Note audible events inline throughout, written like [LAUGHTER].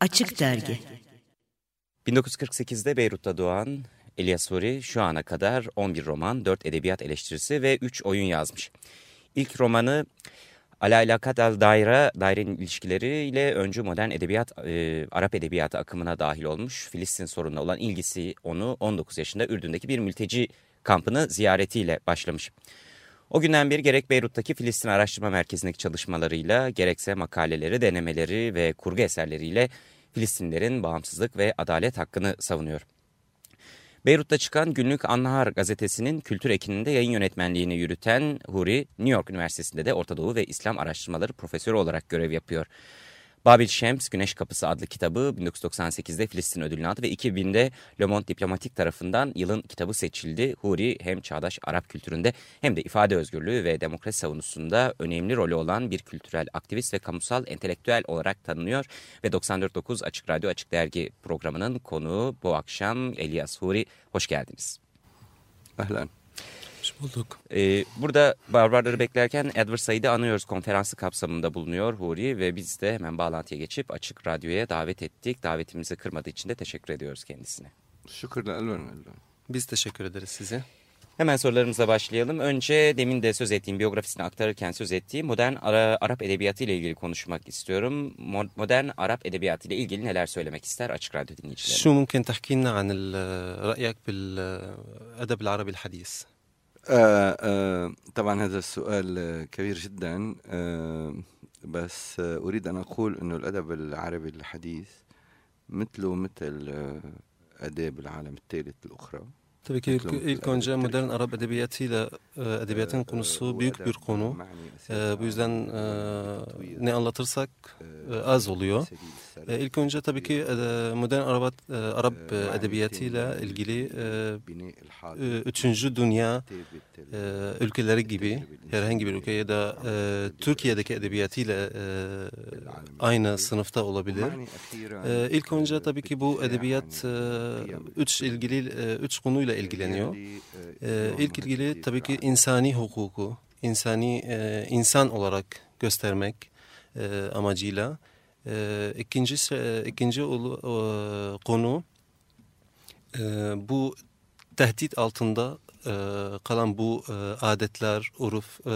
Açık Dergi 1948'de Beyrut'ta doğan Elias Huri şu ana kadar 11 roman, 4 edebiyat eleştirisi ve 3 oyun yazmış. İlk romanı Alalakat el Daire, dairenin ilişkileriyle öncü modern edebiyat, e, Arap edebiyatı akımına dahil olmuş. Filistin sorununa olan ilgisi onu 19 yaşında Ürdün'deki bir mülteci kampını ziyaretiyle başlamış. O günden beri gerek Beyrut'taki Filistin Araştırma Merkezi'ndeki çalışmalarıyla gerekse makaleleri, denemeleri ve kurgu eserleriyle Filistinlerin bağımsızlık ve adalet hakkını savunuyor. Beyrut'ta çıkan günlük Annahar gazetesinin kültür ekininde yayın yönetmenliğini yürüten Huri, New York Üniversitesi'nde de Orta Doğu ve İslam Araştırmaları Profesörü olarak görev yapıyor. Babil Şems Güneş Kapısı adlı kitabı 1998'de Filistin ödülünü aldı ve 2000'de Le Monde Diplomatik tarafından yılın kitabı seçildi. Huri hem çağdaş Arap kültüründe hem de ifade özgürlüğü ve demokrasi savunusunda önemli rolü olan bir kültürel aktivist ve kamusal entelektüel olarak tanınıyor. Ve 94.9 Açık Radyo Açık Dergi programının konuğu bu akşam Elias Huri. Hoş geldiniz. Ahlan bulduk. Ee, burada barbarları beklerken Edward Said'i anıyoruz konferansı kapsamında bulunuyor Huri ve biz de hemen bağlantıya geçip Açık Radyo'ya davet ettik. Davetimizi kırmadığı için de teşekkür ediyoruz kendisine. Şükürler elvermeldim. Biz teşekkür ederiz size. Hemen sorularımıza başlayalım. Önce demin de söz ettiğim biyografisini aktarırken söz ettiğim modern Ara Arap edebiyatı ile ilgili konuşmak istiyorum. Mo modern Arap edebiyatı ile ilgili neler söylemek ister Açık Radyo dinleyicilerine? Şu mümkün tahkina an e, ra'yak bil e, edeb Arabi hadis. آه آه طبعا هذا السؤال كبير جدا آه بس أريد أن أقول أنه الأدب العربي الحديث مثله مثل أداب العالم الثالث الأخرى. Tabii ki ilk, ilk önce modern Arap edebiyatıyla e, edebiyatın konusu büyük bir konu. E, bu yüzden e, ne anlatırsak e, az oluyor. E, ilk önce tabii ki e, modern Arap, e, Arap edebiyatıyla ilgili e, e, üçüncü dünya e, ülkeleri gibi herhangi bir ülke ya da e, Türkiye'deki edebiyatıyla e, aynı sınıfta olabilir. E, ilk önce tabii ki bu edebiyat e, üç ilgili e, üç konuyla ilgileniyor. E, ilk ilgili tabii ki insani hukuku, insani e, insan olarak göstermek e, amacıyla. E, ikinci e, ikinci olu, e, konu e, bu tehdit altında e, kalan bu e, adetler, uruf, e,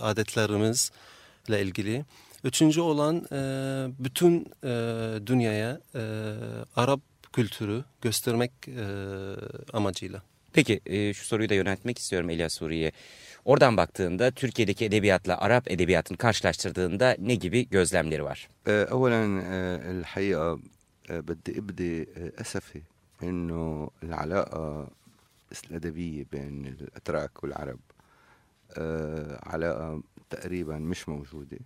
adetlerimizle ilgili. Üçüncü olan e, bütün e, dünyaya e, Arap kültürü göstermek e, amacıyla. Peki e, şu soruyu da yöneltmek istiyorum Elia Suriye. Oradan baktığında Türkiye'deki edebiyatla Arap edebiyatını karşılaştırdığında ne gibi gözlemleri var? Evvelen الحقيقة بدي ابدي اسفي انه العلاقة الأدبية بين الأتراك والعرب علاقة تقريبا مش موجودة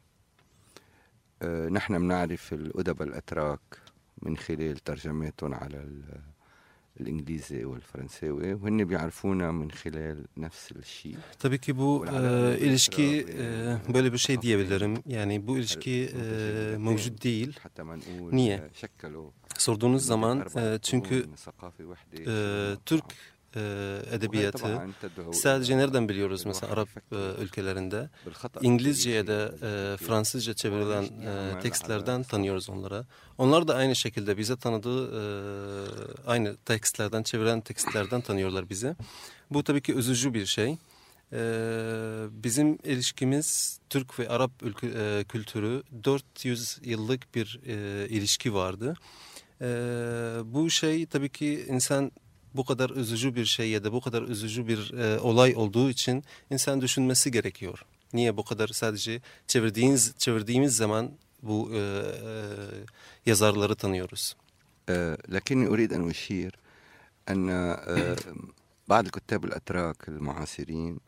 نحن بنعرف الأدباء الأتراك من خلال ترجماتهم على الإنجليزي والفرنساوي وهن بيعرفونا من خلال نفس الشيء. طيب كي بو آه الاشكي آه بالي بشي بالرم يعني بو الاشكي آه، موجود ديل. حتى ما نقول شكلوا صردون الزمان. آه تشنكو آه ترك. E, edebiyatı sadece nereden biliyoruz mesela Arap e, ülkelerinde İngilizce ya da e, Fransızca çevrilen e, tekstlerden tanıyoruz onlara. Onlar da aynı şekilde bize tanıdığı e, aynı tekstlerden çeviren tekstlerden tanıyorlar bizi. Bu tabii ki üzücü bir şey. E, bizim ilişkimiz Türk ve Arap ülke, e, kültürü 400 yıllık bir e, ilişki vardı. Bu şey tabii ki insan bu kadar üzücü bir şey ya da bu kadar üzücü bir e, olay olduğu için insan düşünmesi gerekiyor. Niye bu kadar sadece çevirdiğiniz çevirdiğimiz zaman bu e, e, yazarları tanıyoruz. لكني أريد أن أشير أن بعض كتاب الأتراك المعاصرين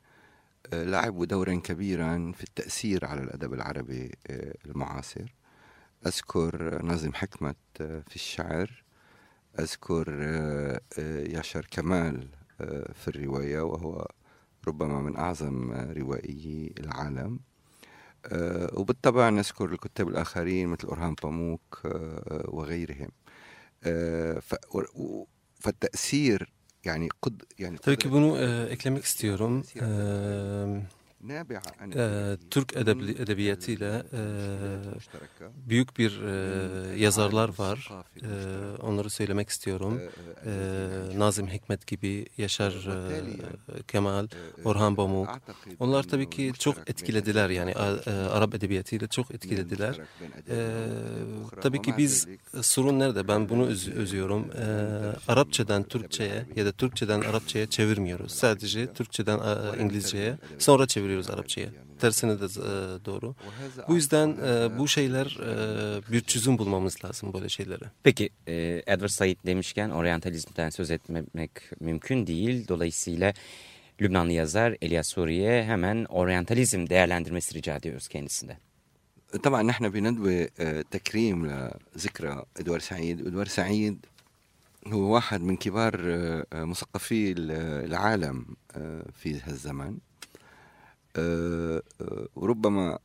لعبوا دورا كبيرا في التأثير على الأدب العربي المعاصر أذكر ناظم حكمت في الشعر أذكر ياشر كمال في الرواية وهو ربما من أعظم روائيي العالم. وبالطبع نذكر الكتاب الآخرين مثل أورهان باموك وغيرهم. فالتأثير yani قد yani Tabii ki bunu e, eklemek istiyorum. E, e, Türk edebi, edebiyatıyla e, büyük bir e, yazarlar var. E, onları söylemek istiyorum. E, Nazım Hikmet gibi, Yaşar e, Kemal, Orhan Pamuk. Onlar tabii ki çok etkilediler yani e, Arap edebiyatıyla çok etkilediler. E, tabii ki biz sorun nerede? Ben bunu öz, özüyorum. E, Arapçadan Türkçe'ye ya da Türkçeden Arapçaya çevirmiyoruz. Sadece Türkçeden İngilizceye sonra çeviriyoruz çeviriyoruz Arapçaya. Tersine de e, doğru. Bu yüzden e, bu şeyler e, bir çözüm bulmamız lazım böyle şeylere. Peki e, Edward Said demişken oryantalizmden söz etmemek mümkün değil. Dolayısıyla Lübnanlı yazar Elias Suriye hemen oryantalizm değerlendirmesi rica ediyoruz kendisinden. طبعا نحن بندوي تكريم لذكرى ادوار سعيد ادوار سعيد هو واحد من كبار مثقفي العالم في هالزمن ربما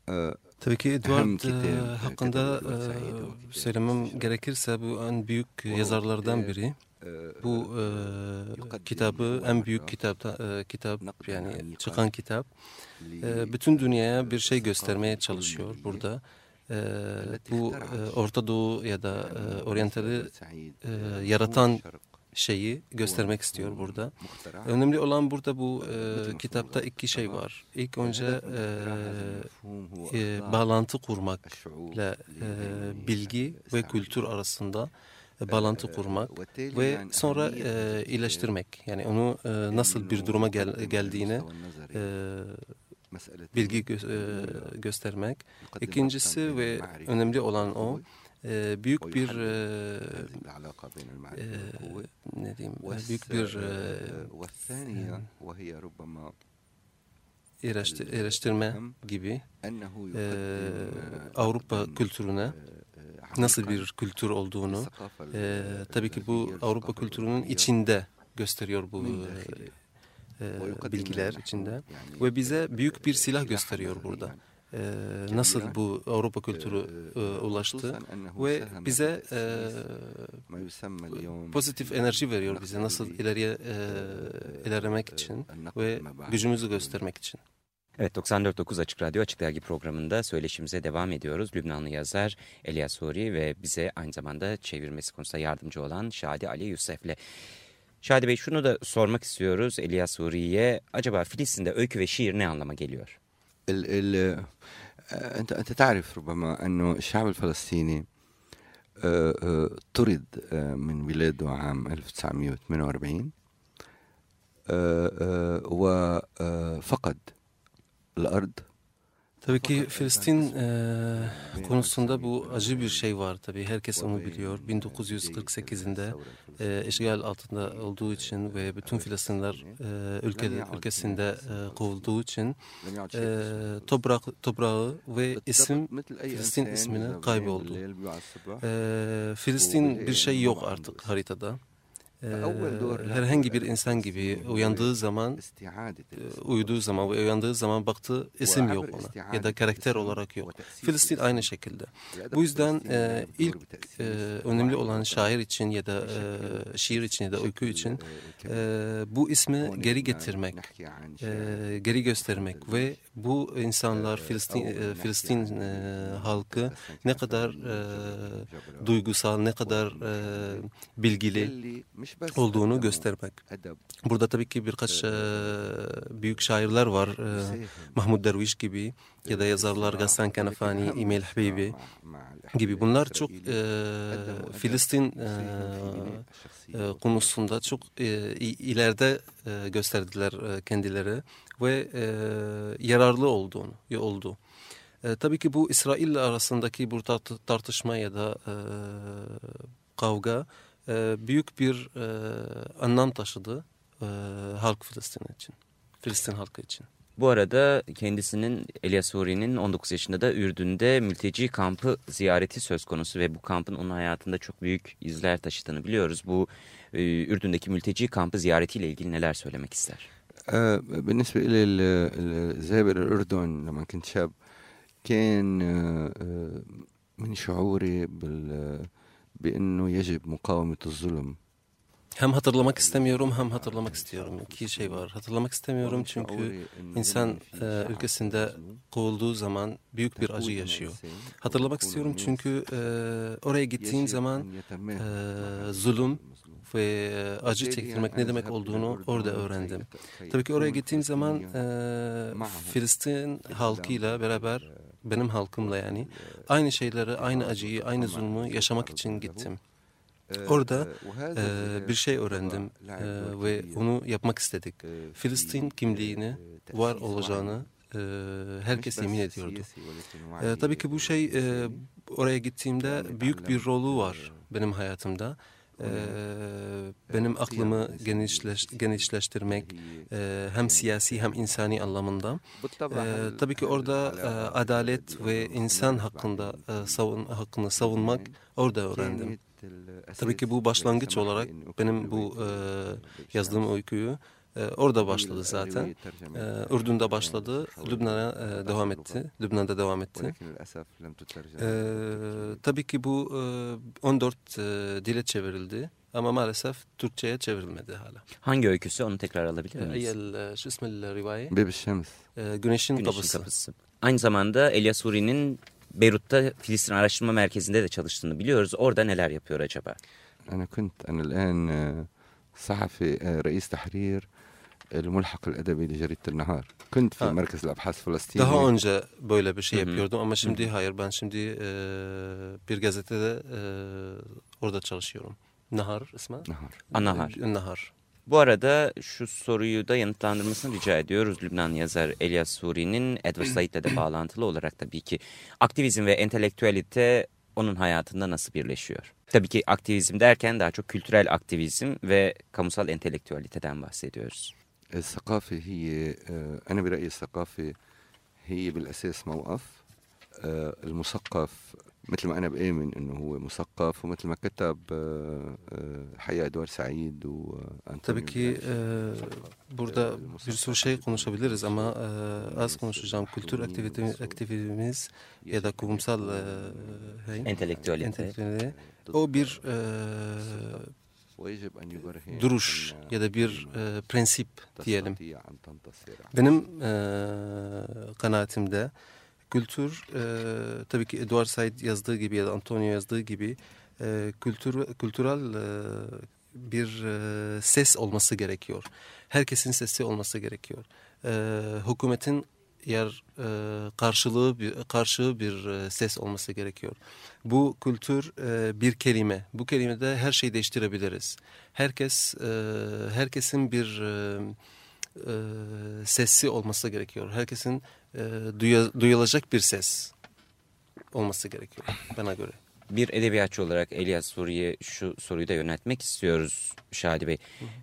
Tabii ki Edward e, e, hakkında e, söylemem gerekirse bu en büyük yazarlardan biri. Bu e, kitabı en büyük kitap kitap yani çıkan kitap. bütün dünyaya bir şey göstermeye çalışıyor burada. Bu Orta Doğu ya da Oriental'i yaratan şeyi göstermek istiyor burada. Önemli olan burada bu e, kitapta iki şey var. İlk önce e, e, bağlantı kurmakla e, bilgi ve kültür arasında bağlantı kurmak ve sonra e, iyileştirmek. Yani onu e, nasıl bir duruma gel, geldiğini e, bilgi gö e, göstermek. İkincisi ve önemli olan o e, büyük bir e, e, ne diyeyim büyük bir e, eleştirme gibi e, Avrupa kültürüne nasıl bir kültür olduğunu e, tabii ki bu Avrupa kültürünün içinde gösteriyor bu e, bilgiler içinde. ve bize büyük bir silah gösteriyor burada e, nasıl bu Avrupa kültürü e, ulaştı ve bize e, pozitif enerji veriyor bize nasıl ileriye e, ilerlemek için ve gücümüzü göstermek için. Evet 94.9 Açık Radyo Açık Dergi programında söyleşimize devam ediyoruz. Lübnanlı yazar Elias Suri ve bize aynı zamanda çevirmesi konusunda yardımcı olan Şadi Ali Yusef'le. Şadi Bey şunu da sormak istiyoruz Elias Suri'ye. Acaba Filistin'de öykü ve şiir ne anlama geliyor? ال ال انت أنت تعرف ربما أنه الشعب الفلسطيني طرد من بلاده عام 1948 وفقد الأرض Tabii ki Filistin e, konusunda bu acı bir şey var tabii. Herkes onu biliyor. 1948'inde e, işgal altında olduğu için ve bütün Filistinler e, ülke, ülkesinde e, kovulduğu için e, toprak, toprağı ve isim Filistin ismini kayboldu. E, Filistin bir şey yok artık haritada e, herhangi bir insan gibi uyandığı zaman, uyuduğu zaman ve uyandığı zaman baktığı isim yok ona ya da karakter olarak yok. Filistin aynı şekilde. Bu yüzden ilk önemli olan şair için ya da şiir için ya da öykü için bu ismi geri getirmek, geri göstermek ve bu insanlar Filistin e, Filistin e, halkı ne kadar e, duygusal, ne kadar e, bilgili olduğunu göstermek. Burada tabii ki birkaç e, büyük şairler var. E, [LAUGHS] Mahmud Derviş gibi ya da yazarlar Gassan Kanafani, İmel Habibi gibi. Bunlar çok e, Filistin e, e, konusunda çok e, ileride e, gösterdiler e, kendileri ve e, yararlı olduğunu oldu. E, tabii ki bu İsrail arasındaki bu tartışma ya da e, kavga e, büyük bir e, anlam taşıdı e, halk Filistin için, Filistin halkı için. Bu arada kendisinin Elias Suri'nin 19 yaşında da Ürdün'de mülteci kampı ziyareti söz konusu ve bu kampın onun hayatında çok büyük izler taşıdığını biliyoruz. Bu e, Ürdün'deki mülteci kampı ziyaretiyle ilgili neler söylemek ister? بالنسبة إلى الذهاب إلى الأردن لما كنت شاب كان من شعوري بال بأنه يجب مقاومة الظلم Hem hatırlamak istemiyorum hem hatırlamak istiyorum. İki şey var. Hatırlamak istemiyorum çünkü insan ülkesinde kovulduğu zaman büyük bir acı yaşıyor. Hatırlamak istiyorum çünkü oraya gittiğim zaman e, zulüm ve acı çektirmek ne demek olduğunu orada öğrendim. Tabii ki oraya gittiğim zaman Filistin halkıyla beraber benim halkımla yani aynı şeyleri, aynı acıyı, aynı zulmü yaşamak için gittim. Orada e, bir şey öğrendim e, ve onu yapmak istedik. Filistin kimliğini var olacağını e, herkes yemin ediyordu. E, tabii ki bu şey e, oraya gittiğimde büyük bir rolü var benim hayatımda. Ee, benim aklımı genişleş, genişleştirmek e, hem siyasi hem insani anlamında. Ee, tabii ki orada e, adalet ve insan hakkında e, savun, hakkını savunmak orada öğrendim. Tabii ki bu başlangıç olarak benim bu e, yazdığım öyküyü ee, orada başladı zaten. Ee, e, Ürdün'de başladı, Lübnan'a devam etti. Lübnan'da devam etti. Ee, tabii ki bu e, 14 e, dile çevrildi. Ama maalesef Türkçe'ye çevrilmedi hala. Hangi öyküsü onu tekrar alabilir miyiz? Eyel, şu ismi rivaye? Bebiş Güneşin, Güneşin kapısı. Aynı zamanda Elias Uri'nin Beyrut'ta Filistin Araştırma Merkezi'nde de çalıştığını biliyoruz. Orada neler yapıyor acaba? أنا كنت أنا الآن صحفي رئيس تحرير الملحق الأدبي لجريدة النهار كنت في ha. مركز الأبحاث الفلسطيني Daha önce böyle bir şey Hı-hı. yapıyordum ama şimdi hayır ben şimdi e, bir gazetede e, orada çalışıyorum. Nahar ismi? Nahar. E, A, Nahar. Bu arada şu soruyu da yanıtlandırmasını rica ediyoruz. Lübnan yazar Elias Suri'nin Edward Said'le de bağlantılı olarak tabii ki aktivizm ve entelektüelite onun hayatında nasıl birleşiyor? Tabii ki aktivizm derken daha çok kültürel aktivizm ve kamusal entelektüeliteden bahsediyoruz. الثقافة هي آه، أنا برأيي الثقافة هي بالأساس موقف آه، المثقف مثل ما أنا بآمن أنه هو مثقف ومثل ما كتب آه، حياة أدوار سعيد وأنتوني تبكي آه طيب، بوردا بيرسو شيء قنوشة أما آه آس قنوشة جام كولتور أكتيفيتميز إذا كومسال هاي. انتلكتوالي أو بير duruş ya da bir e, prensip diyelim. Benim e, kanaatimde kültür e, tabii ki Edward Said yazdığı gibi ya da Antonio yazdığı gibi e, kültür kültürel e, bir e, ses olması gerekiyor. Herkesin sesi olması gerekiyor. E, hükümetin yer e, karşılığı bir karşı bir e, ses olması gerekiyor. Bu kültür e, bir kelime. Bu kelimede her şeyi değiştirebiliriz. Herkes e, herkesin bir e, e, sesi olması gerekiyor. Herkesin e, duya, duyulacak bir ses olması gerekiyor bana göre bir edebiyatçı olarak Elias Suriye şu soruyu da yöneltmek istiyoruz Şadi Bey.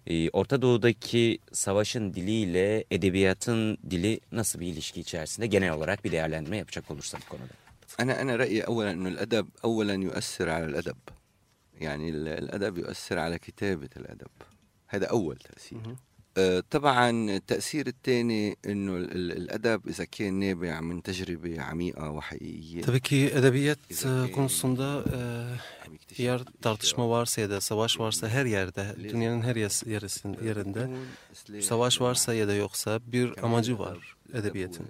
Ee, Orta Doğu'daki savaşın diliyle edebiyatın dili nasıl bir ilişki içerisinde? Genel olarak bir değerlendirme yapacak olursa bu konuda. أنا أنا رأيي أولا أن الأدب أولا يؤثر على الأدب يعني الأدب يؤثر على كتابة الأدب هذا أول تأثير طبعا التأثير الثاني انه الادب اذا كان نابع من تجربه عميقه وحقيقيه Tabii ki edebiyat konusunda e, yer tartışma varsa ya da savaş varsa her yerde, dünyanın her yerinde savaş varsa ya da yoksa bir amacı var edebiyatın.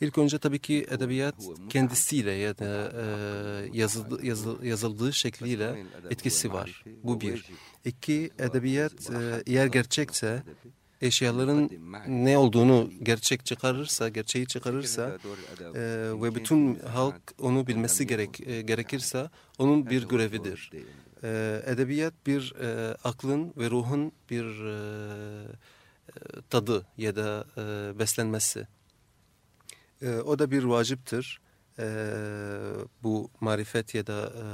İlk önce tabii ki edebiyat kendisiyle ya da e, yazıldı, yazı, yazıldığı şekliyle etkisi var. Bu bir. İki, edebiyat e, eğer gerçekse eşyaların ne olduğunu gerçek çıkarırsa, gerçeği çıkarırsa e, ve bütün halk onu bilmesi gerek e, gerekirse onun bir görevidir. E, edebiyat bir e, aklın ve ruhun bir e, tadı ya da e, beslenmesi. E, o da bir vaciptir. E, bu marifet ya da e,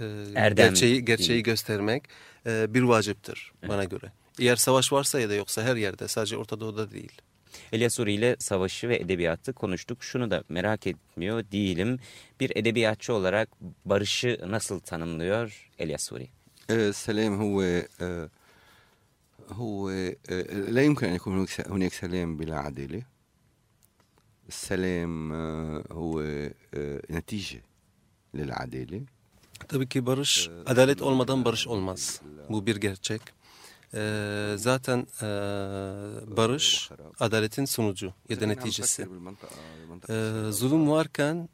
ee, Erdem gerçeği gerçeği göstermek e, bir vaciptir evet. bana göre. Eğer savaş varsa ya da yoksa her yerde sadece Orta Doğu'da değil. Elia Suri ile savaşı ve edebiyatı konuştuk. Şunu da merak etmiyor değilim. Bir edebiyatçı olarak barışı nasıl tanımlıyor Elia Suri? السلام هو هو لا يمكن أن يكون هناك سلام بلا عدالة السلام هو نتيجة للعدالة Tabii ki barış, adalet olmadan barış olmaz. Bu bir gerçek. Ee, zaten e, barış adaletin sonucu ya da neticesi. Ee, zulüm varken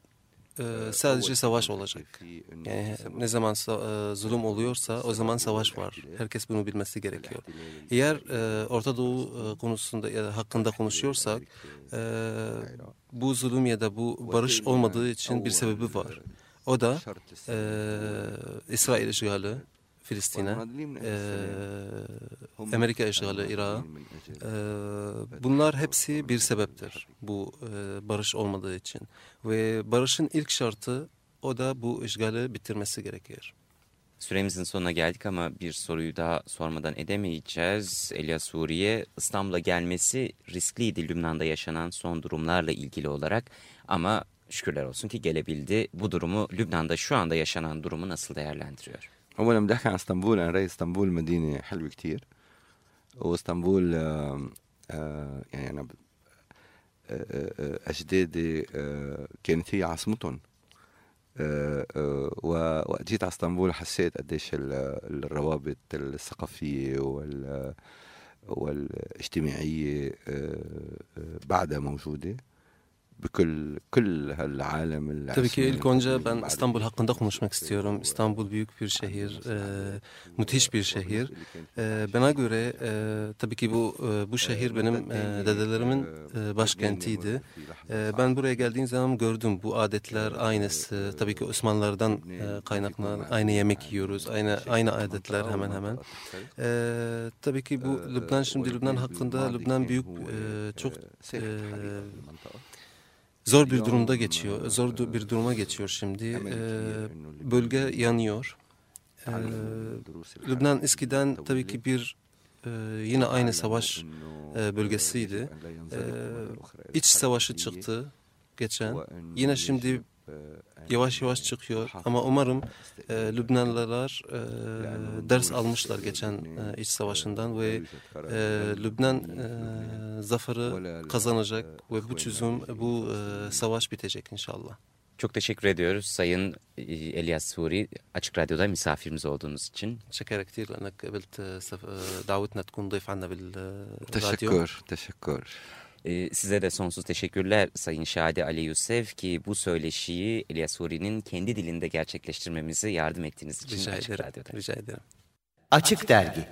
e, sadece savaş olacak. Yani ne zaman e, zulüm oluyorsa o zaman savaş var. Herkes bunu bilmesi gerekiyor. Eğer e, Orta Doğu e, konusunda ya da hakkında konuşuyorsak e, bu zulüm ya da bu barış olmadığı için bir sebebi var. O da e, İsrail işgali, Filistin'e, e, Amerika işgali Irak'a. E, bunlar hepsi bir sebeptir bu e, barış olmadığı için. Ve barışın ilk şartı o da bu işgali bitirmesi gerekir. Süremizin sonuna geldik ama bir soruyu daha sormadan edemeyeceğiz. Elia Suriye İstanbul'a gelmesi riskliydi Lübnan'da yaşanan son durumlarla ilgili olarak ama şükürler olsun ki gelebildi. Bu durumu Lübnan'da şu anda yaşanan durumu nasıl değerlendiriyor? اولا بدي أحكي عن إسطنبول أنا راي إسطنبول مدينة حلوة كتير وإسطنبول يعني أنا أجدادي كانت هي عاصمتهم ووقت جيت على إسطنبول حسيت قديش الروابط الثقافية وال والإجتماعية بعدها موجودة bükül kül hel Tabii ki ilk önce ben İstanbul hakkında konuşmak istiyorum. İstanbul büyük bir şehir, e, müthiş bir şehir. E, bana göre e, tabii ki bu e, bu şehir benim e, dedelerimin e, başkentiydi. E, ben buraya geldiğim zaman gördüm bu adetler aynısı. Tabii ki Osmanlılardan e, kaynaklanan aynı yemek yiyoruz, aynı aynı adetler hemen hemen. E, tabii ki bu Lübnan şimdi Lübnan hakkında Lübnan büyük e, çok e, zor bir durumda geçiyor. Zor bir duruma geçiyor şimdi. Ee, bölge yanıyor. Ee, Lübnan eskiden tabii ki bir e, yine aynı savaş e, bölgesiydi. E, iç savaşı çıktı geçen. Yine şimdi yavaş yavaş çıkıyor ama umarım e, Lübnanlılar e, ders almışlar geçen e, iç savaşından ve e, Lübnan e, zaferi kazanacak ve bu çözüm bu e, savaş bitecek inşallah. Çok teşekkür ediyoruz Sayın e, Elias Suri Açık Radyo'da misafirimiz olduğunuz için. Teşekkür كثير لأنك قبلت دعوتنا تكون ضيف عنا Teşekkür, teşekkür. Ee, size de sonsuz teşekkürler Sayın Şadi Ali Yusuf ki bu söyleşiyi Elias Suri'nin kendi dilinde gerçekleştirmemizi yardım ettiğiniz için Rica Açık ederim. Radyo'da. Rica ederim. Açık Dergi